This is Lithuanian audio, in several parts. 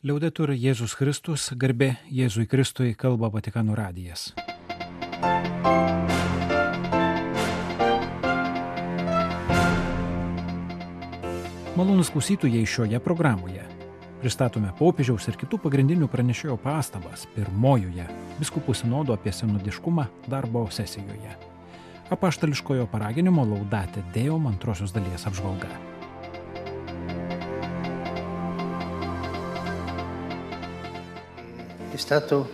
Liaudetur Jėzus Kristus, garbė Jėzui Kristui, kalba Vatikano radijas. Malonus klausytojai šioje programoje. Pristatome popiežiaus ir kitų pagrindinių pranešėjo pastabas pirmojoje biskupų sinodo apie senodiškumą darbo sesijoje. Apaštališkojo paraginimo laudate Deo antrosios dalies apžvalga. Stato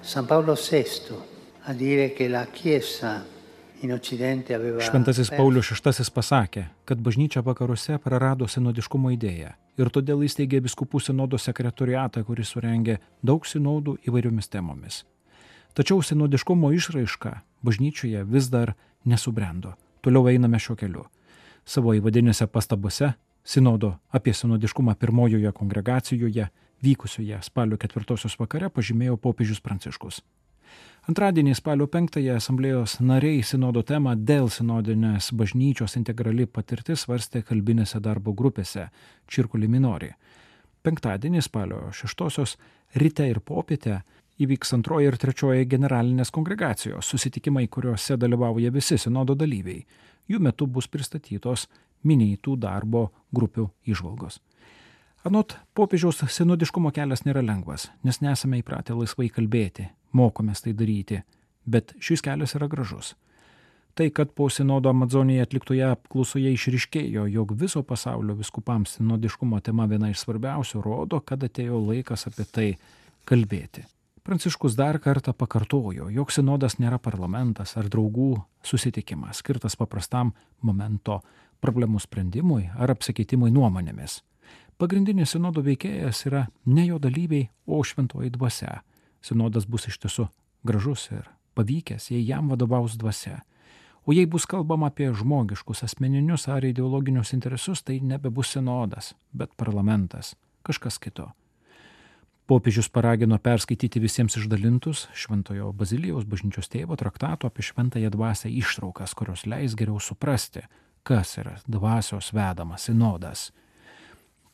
San Paolo VI a dire che la Chiesa in Occidente aveva... Šventasis Paulius VI pasakė, kad bažnyčia vakaruose prarado sinodiškumo idėją ir todėl įsteigė biskupų sinodo sekretoriatą, kuris surengė daug sinodų įvairiomis temomis. Tačiau sinodiškumo išraiška bažnyčioje vis dar nesubrendo. Toliau einame šiuo keliu. Savo įvadinėse pastabose sinodo apie sinodiškumą pirmojoje kongregacijoje vykusioje spalio ketvirtosios vakare pažymėjo popiežius Pranciškus. Antradienį spalio 5-ąją asamblėjos nariai sinodo temą dėl sinodinės bažnyčios integrali patirtis svarstė kalbinėse darbo grupėse Čirkuli Minori. Penktadienį spalio 6-osios ryte ir popietę įvyks antroji ir trečioji generalinės kongregacijos susitikimai, kuriuose dalyvauja visi sinodo dalyviai. Jų metu bus pristatytos minėtų darbo grupių išvalgos. Anot popiežiaus sinodiškumo kelias nėra lengvas, nes nesame įpratę laisvai kalbėti, mokomės tai daryti, bet šis kelias yra gražus. Tai, kad po sinodo Amazonėje atliktoje apklausoje išriškėjo, jog viso pasaulio viskupams sinodiškumo tema viena iš svarbiausių, rodo, kad atėjo laikas apie tai kalbėti. Pranciškus dar kartą pakartojo, jog sinodas nėra parlamentas ar draugų susitikimas, skirtas paprastam momento problemų sprendimui ar apsikeitimui nuomonėmis. Pagrindinis sinodo veikėjas yra ne jo dalyviai, o šventoji dvasia. Sinodas bus iš tiesų gražus ir pavykęs, jei jam vadovaus dvasia. O jei bus kalbama apie žmogiškus asmeninius ar ideologinius interesus, tai nebebus sinodas, bet parlamentas, kažkas kito. Popiežius paragino perskaityti visiems išdalintus Šventojo Bazilijos bažnyčios tėvo traktato apie šventąją dvasę ištraukas, kurios leis geriau suprasti, kas yra dvasios vedamas sinodas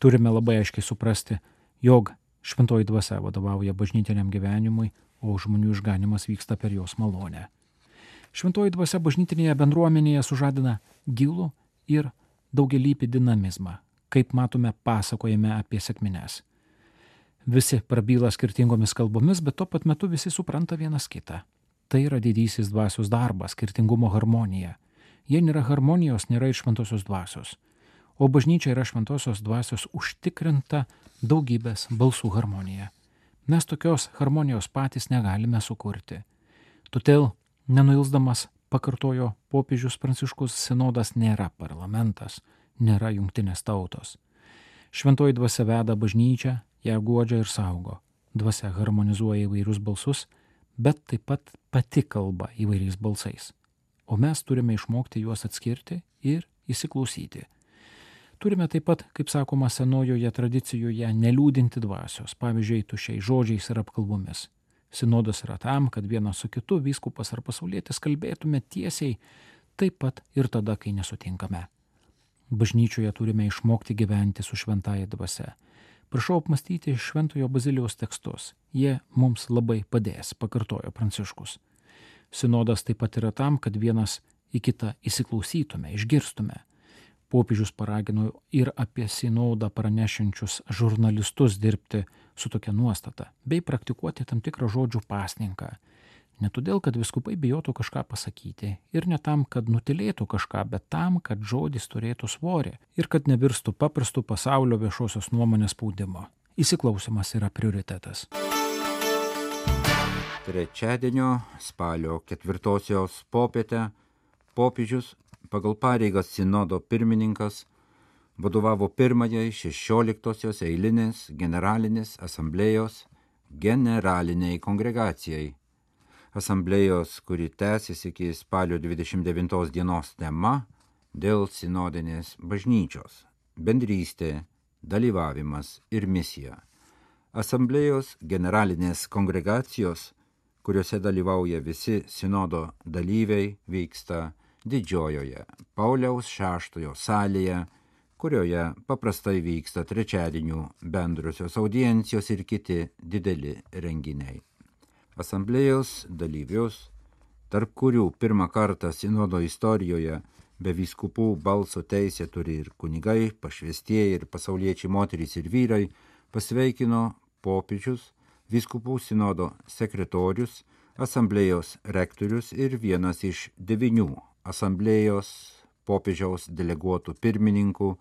turime labai aiškiai suprasti, jog šventoji dvasia vadovauja bažnytiniam gyvenimui, o žmonių išganimas vyksta per jos malonę. Šventoji dvasia bažnytinėje bendruomenėje sužadina gilų ir daugelįpį dinamizmą, kaip matome pasakojame apie sėkmines. Visi prabyla skirtingomis kalbomis, bet tuo pat metu visi supranta vienas kitą. Tai yra didysis dvasios darbas, skirtingumo harmonija. Jei nėra harmonijos, nėra ir šventosios dvasios o bažnyčia yra šventosios dvasios užtikrinta daugybės balsų harmonija. Mes tokios harmonijos patys negalime sukurti. Todėl, nenuilsdamas, pakartojo popiežius Pranciškus, sinodas nėra parlamentas, nėra jungtinės tautos. Šventoji dvasia veda bažnyčią, ją godžia ir saugo. Dvasia harmonizuoja įvairius balsus, bet taip pat pati kalba įvairiais balsais. O mes turime išmokti juos atskirti ir įsiklausyti. Turime taip pat, kaip sakoma senojoje tradicijoje, neliūdinti dvasios, pavyzdžiui, tušiai žodžiais ir apkalbomis. Sinodas yra tam, kad vienas su kitu vyskupas ar pasaulietis kalbėtume tiesiai, taip pat ir tada, kai nesutinkame. Bažnyčioje turime išmokti gyventi su šventaja dvasia. Prašau apmastyti Šventojo Bazilijos tekstus. Jie mums labai padės, pakartojo Pranciškus. Sinodas taip pat yra tam, kad vienas į kitą įsiklausytume, išgirstume popiežius paragino ir apie sinodą pranešančius žurnalistus dirbti su tokia nuostata, bei praktikuoti tam tikrą žodžių pasninką. Ne todėl, kad viskupai bijotų kažką pasakyti ir ne tam, kad nutilėtų kažką, bet tam, kad žodis turėtų svorį ir kad nevirstų paprastų pasaulio viešosios nuomonės spaudimo. Įsiklausimas yra prioritetas. Trečiadienio spalio ketvirtosios popietę popiežius pagal pareigas sinodo pirmininkas vadovavo pirmajai šešioliktosios eilinės generalinės asamblėjos generaliniai kongregacijai. Asamblėjos, kuri tęsiasi iki spalio 29 dienos tema dėl sinodinės bažnyčios - bendrystė, dalyvavimas ir misija. Asamblėjos generalinės kongregacijos, kuriuose dalyvauja visi sinodo dalyviai, vyksta didžiojoje Pauliaus šeštojo salėje, kurioje paprastai vyksta trečiadienių bendrosios audiencijos ir kiti dideli renginiai. Asamblėjos dalyvius, tarp kurių pirmą kartą sinodo istorijoje be vyskupų balso teisė turi ir kunigai, pašvestieji ir pasauliečiai moterys ir vyrai, pasveikino popiežius, vyskupų sinodo sekretorius, asamblėjos rektorius ir vienas iš devinių asamblėjos popiežiaus deleguotų pirmininkų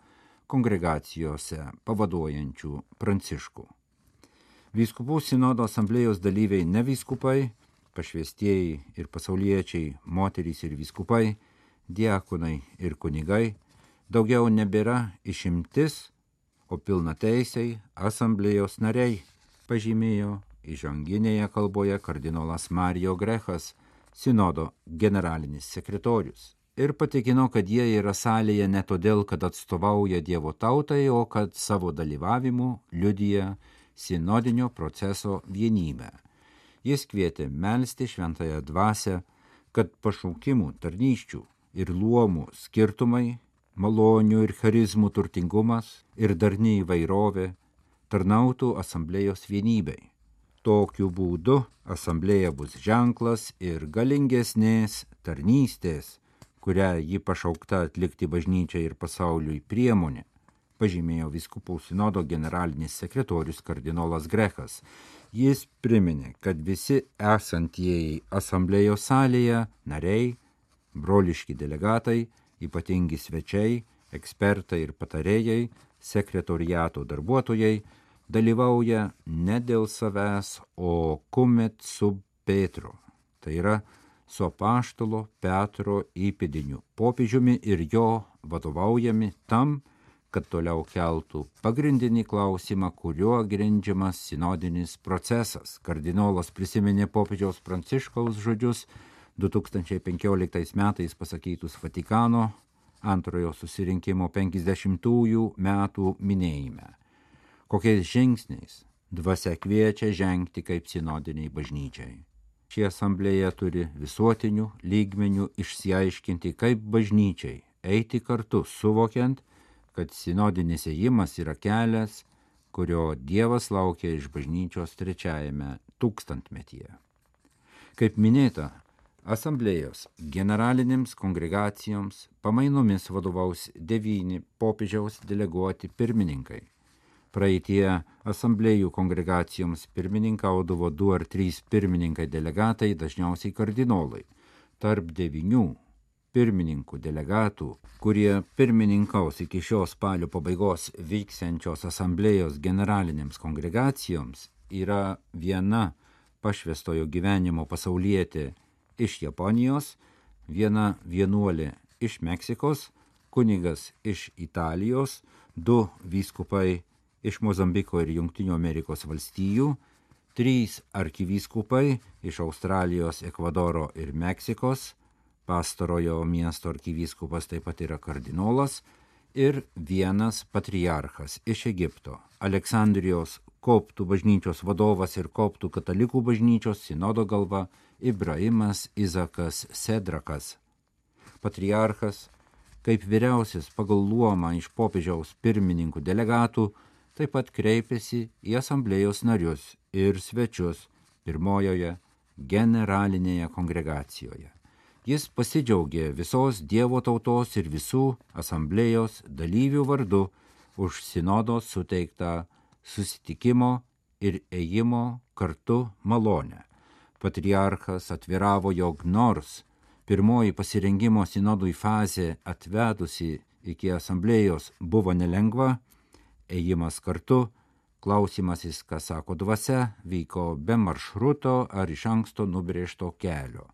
kongregacijose pavaduojančių pranciškų. Vyskupų sinodo asamblėjos dalyviai ne vyskupai, pašvestieji ir pasauliečiai, moterys ir vyskupai, diakonai ir kunigai daugiau nebėra išimtis, o pilna teisiai asamblėjos nariai, pažymėjo įžanginėje kalboje kardinolas Marijo Grechas, sinodo generalinis sekretorius. Ir patikino, kad jie yra salėje ne todėl, kad atstovauja Dievo tautai, o kad savo dalyvavimu liudyja sinodinio proceso vienybę. Jis kvietė melstį šventąją dvasę, kad pašaukimų, tarnyščių ir luomų skirtumai, malonių ir charizmų turtingumas ir darni įvairovė tarnautų asamblėjos vienybei. Tokiu būdu asamblėja bus ženklas ir galingesnės tarnystės, kurią ji pašaukta atlikti bažnyčiai ir pasauliui priemonė, pažymėjo viskupų sinodo generalinis sekretorius kardinolas Grechas. Jis priminė, kad visi esantieji asamblėjos salėje nariai, broliški delegatai, ypatingi svečiai, ekspertai ir patarėjai, sekretoriato darbuotojai, dalyvauja ne dėl savęs, o kumet sub Petro. Tai yra su apaštalo Petro įpėdiniu popiežiumi ir jo vadovaujami tam, kad toliau keltų pagrindinį klausimą, kuriuo grindžiamas sinodinis procesas. Kardinolas prisiminė popiežiaus pranciškaus žodžius 2015 metais pasakytus Vatikano antrojo susirinkimo 50-ųjų metų minėjime kokiais žingsniais dvasia kviečia žengti kaip sinodiniai bažnyčiai. Ši asamblėja turi visuotinių lygmenių išsiaiškinti, kaip bažnyčiai eiti kartu, suvokiant, kad sinodinis ėjimas yra kelias, kurio Dievas laukia iš bažnyčios trečiajame tūkstantmetyje. Kaip minėta, asamblėjos generalinėms kongregacijoms pamainomis vadovaus devyni popiežiaus deleguoti pirmininkai Praeitie asamblėjų kongregacijoms pirmininkaudavo du ar trys pirmininkai delegatai, dažniausiai kardinolai. Tarp devinių pirmininkų delegatų, kurie pirmininkaus iki šios spalio pabaigos vyksiančios asamblėjos generalinėms kongregacijoms, yra viena pašvestojo gyvenimo pasaulietė iš Japonijos, viena vienuolė iš Meksikos, kunigas iš Italijos, du vyskupai iš Mozambiko ir Junktinių Amerikos valstijų, trys arkivyskupai iš Australijos, Ekvadoro ir Meksikos, pastarojo miesto arkivyskupas taip pat yra kardinolas, ir vienas patriarchas iš Egipto, Aleksandrijos koptų bažnyčios vadovas ir koptų katalikų bažnyčios sinodo galva Ibrahimas Izakas Sedrakas. Patriarchas, kaip vyriausias pagal luomą iš popiežiaus pirmininkų delegatų, taip pat kreipėsi į asamblėjos narius ir svečius pirmojoje generalinėje kongregacijoje. Jis pasidžiaugė visos Dievo tautos ir visų asamblėjos dalyvių vardu už sinodo suteiktą susitikimo ir ėjimo kartu malonę. Patriarchas atviravo, jog nors pirmoji pasirengimo sinodui fazė atvedusi iki asamblėjos buvo nelengva, ėjimas kartu, klausimasis, ką sako dvasia, vyko be maršruto ar iš anksto nubrėžto kelio,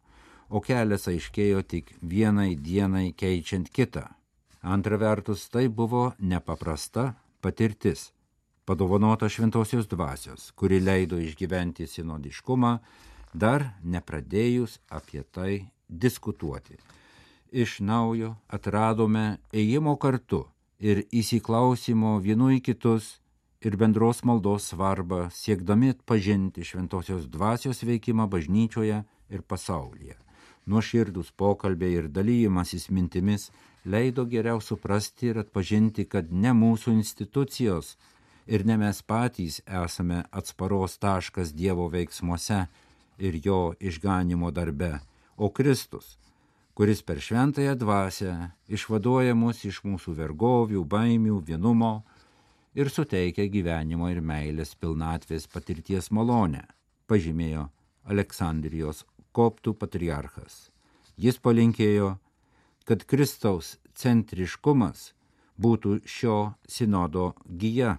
o kelias aiškėjo tik vienai dienai keičiant kitą. Antra vertus, tai buvo nepaprasta patirtis, padovanota šventosios dvasios, kuri leido išgyventi sinodiškumą, dar nepradėjus apie tai diskutuoti. Iš naujo atradome ėjimo kartu ir įsiklausimo vienų į kitus ir bendros maldos svarbą siekdami atpažinti šventosios dvasios veikimą bažnyčioje ir pasaulyje. Nuoširdus pokalbiai ir dalyjimasis mintimis leido geriau suprasti ir atpažinti, kad ne mūsų institucijos ir ne mes patys esame atsparos taškas Dievo veiksmuose ir jo išganimo darbe, o Kristus, kuris per šventąją dvasę išvaduoja mus iš mūsų vergovių, baimių, vienumo ir suteikia gyvenimo ir meilės pilnatvės patirties malonę, pažymėjo Aleksandrijos koptų patriarchas. Jis palinkėjo, kad Kristaus centriškumas būtų šio sinodo gyja,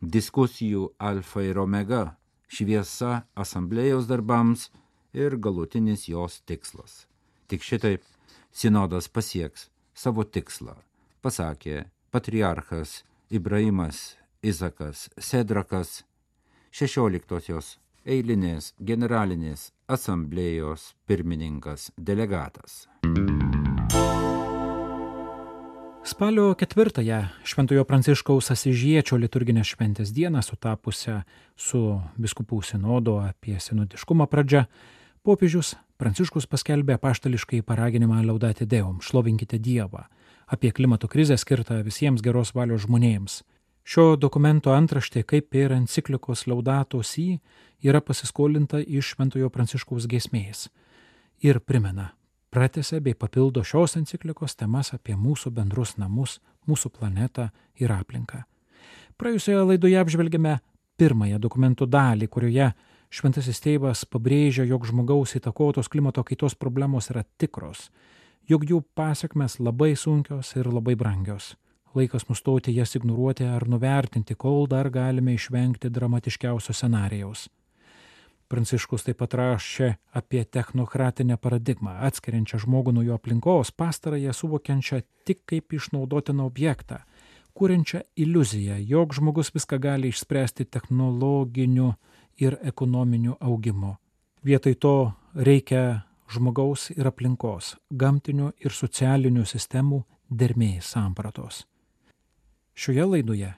diskusijų alfa ir omega, šviesa asamblėjos darbams ir galutinis jos tikslas. Tik šitaip sinodas pasieks savo tikslą, pasakė patriarchas Ibrahimas Izakas Sedrakas 16-osios eilinės generalinės asamblėjos pirmininkas delegatas. Spalio ketvirtąją Šventojo Pranciškaus Asižiečio liturginės šventės dieną sutapusią su biskupų sinodo apie sinodiškumą pradžią, popiežius Pranciškus paskelbė paštališkai paraginimą Laudati Deum, šlovinkite Dievą, apie klimato krizę skirtą visiems geros valios žmonėms. Šio dokumento antraštė, kaip ir enciklikos Laudato Si, yra pasiskolinta iš Šventojo Pranciškaus giesmės ir primena, pratęsia bei papildo šios enciklikos temas apie mūsų bendrus namus, mūsų planetą ir aplinką. Praėjusioje laidoje apžvelgėme pirmąją dokumento dalį, kurioje Šventasis tėvas pabrėžia, jog žmogaus įtakotos klimato kaitos problemos yra tikros, jog jų pasiekmes labai sunkios ir labai brangios. Laikas nustoti jas ignoruoti ar nuvertinti, kol dar galime išvengti dramatiškiausio scenarijaus. Pranciškus taip pat rašė apie technokratinę paradigmą, atskiriančią žmogų nuo jo aplinkos, pastarąją suvokiančią tik kaip išnaudotiną objektą, kuriančią iliuziją, jog žmogus viską gali išspręsti technologiniu ir ekonominiu augimu. Vietoj to reikia žmogaus ir aplinkos, gamtinių ir socialinių sistemų dermės sampratos. Šioje laidoje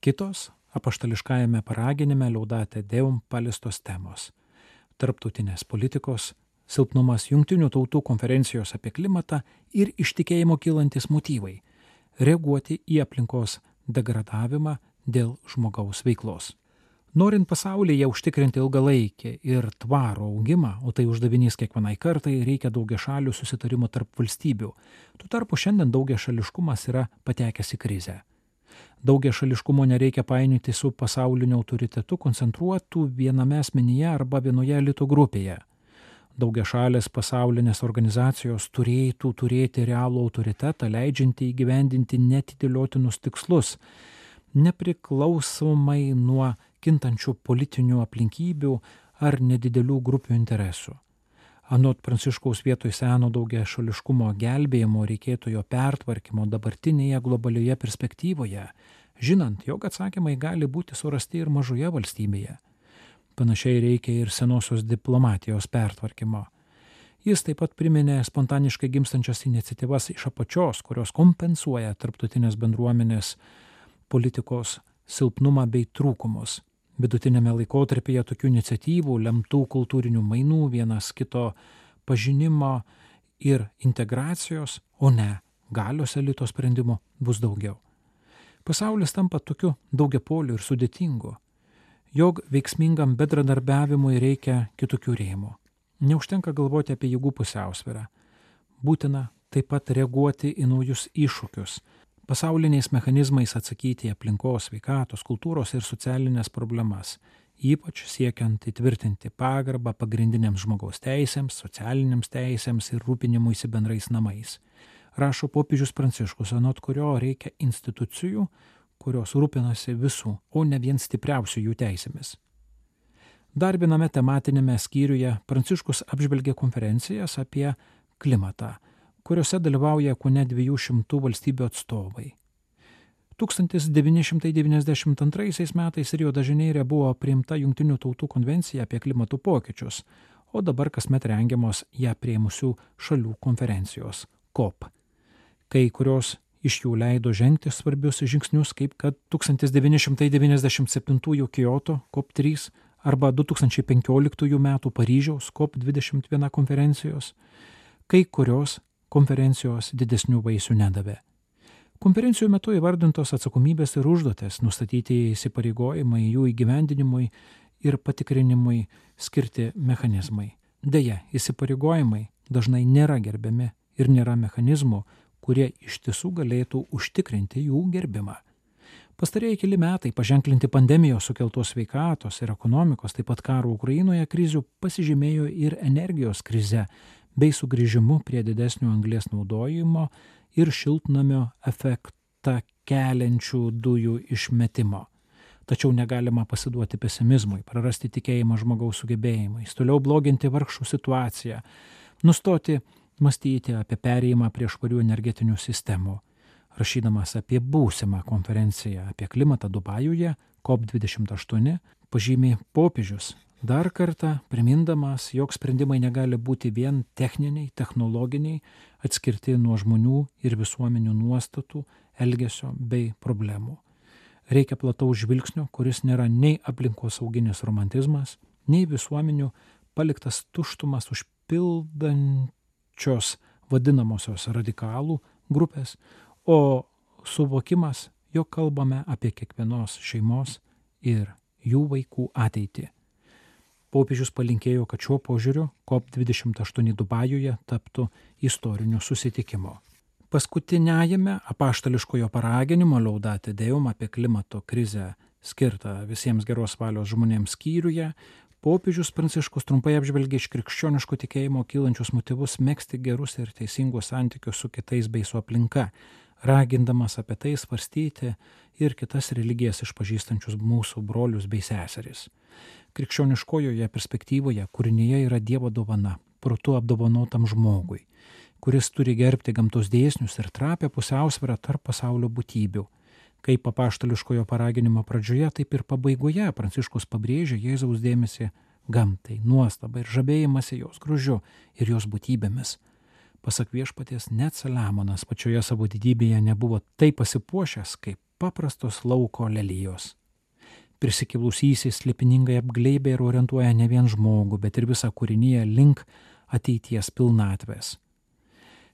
kitos apaštališkajame paraginime liaudate Deum palistos temos - tarptautinės politikos, silpnumas jungtinių tautų konferencijos apie klimatą ir iš tikėjimo kylantis motyvai - reaguoti į aplinkos degradavimą dėl žmogaus veiklos. Norint pasaulyje užtikrinti ilgalaikį ir tvarų augimą, o tai uždavinys kiekvienai kartai, reikia daugia šalių susitarimų tarp valstybių. Tuo tarpu šiandien daugia šališkumas yra patekęs į krizę. Daugia šališkumo nereikia painioti su pasauliniu autoritetu koncentruotų viename asmenyje arba vienoje elito grupėje. Daugia šalės pasaulinės organizacijos turėtų turėti realų autoritetą, leidžiantį įgyvendinti netidėliotinus tikslus, nepriklausomai nuo kintančių politinių aplinkybių ar nedidelių grupių interesų. Anot Pranciškaus vietoj seno daugia šališkumo gelbėjimo reikėtų jo pertvarkymo dabartinėje globalioje perspektyvoje, žinant, jog atsakymai gali būti surasti ir mažoje valstybėje. Panašiai reikia ir senosios diplomatijos pertvarkymo. Jis taip pat priminė spontaniškai gimstančias iniciatyvas iš apačios, kurios kompensuoja tarptautinės bendruomenės politikos silpnumą bei trūkumus. Vidutinėme laikotarpyje tokių iniciatyvų, lemtų kultūrinių mainų, vienas kito pažinimo ir integracijos, o ne galios elito sprendimo bus daugiau. Pasaulis tampa tokiu daugiapoliu ir sudėtingu, jog veiksmingam bedradarbiavimui reikia kitokių rėmų. Neužtenka galvoti apie jėgų pusiausvyrą. Būtina taip pat reaguoti į naujus iššūkius, pasauliniais mechanizmais atsakyti į aplinkos, sveikatos, kultūros ir socialinės problemas, ypač siekiant įtvirtinti pagarbą pagrindiniams žmogaus teisėms, socialiniams teisėms ir rūpinimuisi bendrais namais. Rašo popiežius Pranciškus, anot kurio reikia institucijų, kurios rūpinasi visų, o ne vien stipriausių jų teisėmis. Dar viename tematinėme skyriuje Pranciškus apžvelgė konferencijas apie klimatą kuriuose dalyvauja ko ne 200 valstybių atstovai. 1992 metais Rio dažinėje buvo priimta Junktinių tautų konvencija apie klimato pokyčius, o dabar kasmet rengiamos ją prieimusių šalių konferencijos COP, kai kurios iš jų leido žengti svarbius žingsnius, kaip kad 1997 Kyoto COP3 arba 2015 m. Paryžiaus COP21 konferencijos, kai kurios konferencijos didesnių vaisių nedavė. Konferencijų metu įvardintos atsakomybės ir užduotės, nustatyti įsipareigojimai jų įgyvendinimui ir patikrinimui skirti mechanizmai. Deja, įsipareigojimai dažnai nėra gerbiami ir nėra mechanizmų, kurie iš tiesų galėtų užtikrinti jų gerbimą. Pastarėjai keli metai paženklinti pandemijos sukeltos sveikatos ir ekonomikos, taip pat karo Ukrainoje krizių pasižymėjo ir energijos krize bei sugrįžimu prie didesnio anglės naudojimo ir šiltnamio efektą keliančių dujų išmetimo. Tačiau negalima pasiduoti pesimizmui, prarasti tikėjimą žmogaus sugebėjimais, toliau bloginti vargšų situaciją, nustoti mąstyti apie perėjimą prie švarių energetinių sistemų. Rašydamas apie būsimą konferenciją apie klimatą Dubajuje, COP28, pažymė popiežius, dar kartą primindamas, jog sprendimai negali būti vien techniniai, technologiniai, atskirti nuo žmonių ir visuomenių nuostatų, elgesio bei problemų. Reikia plataus žvilgsnio, kuris nėra nei aplinkosauginis romantizmas, nei visuomenių paliktas tuštumas užpildančios vadinamosios radikalų grupės, o suvokimas, jog kalbame apie kiekvienos šeimos ir jų vaikų ateitį. Popiežius palinkėjo, kad šiuo požiūriu COP28 Dubajuje taptų istoriniu susitikimu. Paskutiniajame apaštališkojo paraginimo Laudate Deum apie klimato krizę skirtą visiems geros valios žmonėms skyriuje, popiežius Pranciškus trumpai apžvelgia iš krikščioniško tikėjimo kylančius motyvus mėgsti gerus ir teisingus santykius su kitais bei su aplinka, ragindamas apie tai svarstyti ir kitas religijas išpažįstančius mūsų brolius bei seseris. Krikščioniškojoje perspektyvoje kūrinyje yra Dievo dovana, protu apdovanotam žmogui kuris turi gerbti gamtos dėsnius ir trapę pusiausvyrą tarp pasaulio būtybių. Kaip papaštališkojo paraginimo pradžioje, taip ir pabaigoje Pranciškus pabrėžia Jėzaus dėmesį gamtai, nuostabą ir žavėjimąsi jos gružiu ir jos būtybėmis. Pasak viešpaties, net Saliamonas pačioje savo didybėje nebuvo taip pasipuošęs kaip paprastos lauko lelyjos. Prisikilusysis slėpiningai apgleibė ir orientuoja ne vien žmogų, bet ir visą kūrinyje link ateities pilnatvės.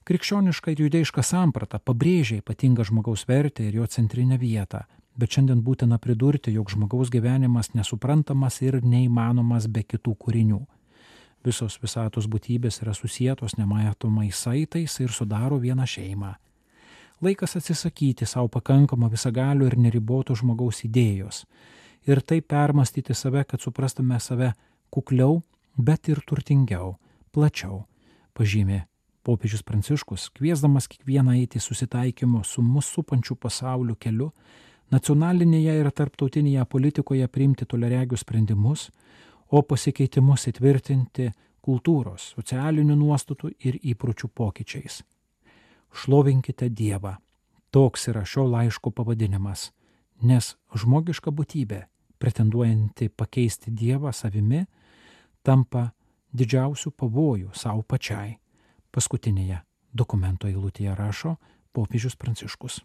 Krikščioniška ir judėjiška samprata pabrėžia ypatingą žmogaus vertę ir jo centrinę vietą, bet šiandien būtina pridurti, jog žmogaus gyvenimas nesuprantamas ir neįmanomas be kitų kūrinių. Visos visatos būtybės yra susijėtos nematomais saitais ir sudaro vieną šeimą. Laikas atsisakyti savo pakankamo visagalių ir neriboto žmogaus idėjos ir taip permastyti save, kad suprastume save kukliau, bet ir turtingiau, plačiau, pažymė Popiežius Pranciškus, kviesdamas kiekvieną eiti susitaikymo su mūsų supančiu pasauliu keliu, nacionalinėje ir tarptautinėje politikoje priimti toleregius sprendimus, o pasikeitimus įtvirtinti kultūros, socialinių nuostatų ir įpročių pokyčiais. Šlovinkite Dievą. Toks yra šio laiško pavadinimas, nes žmogiška būtybė, pretenduojanti pakeisti Dievą savimi, tampa didžiausių pavojų savo pačiai Paskutinėje dokumento eilutėje rašo popiežius Pranciškus.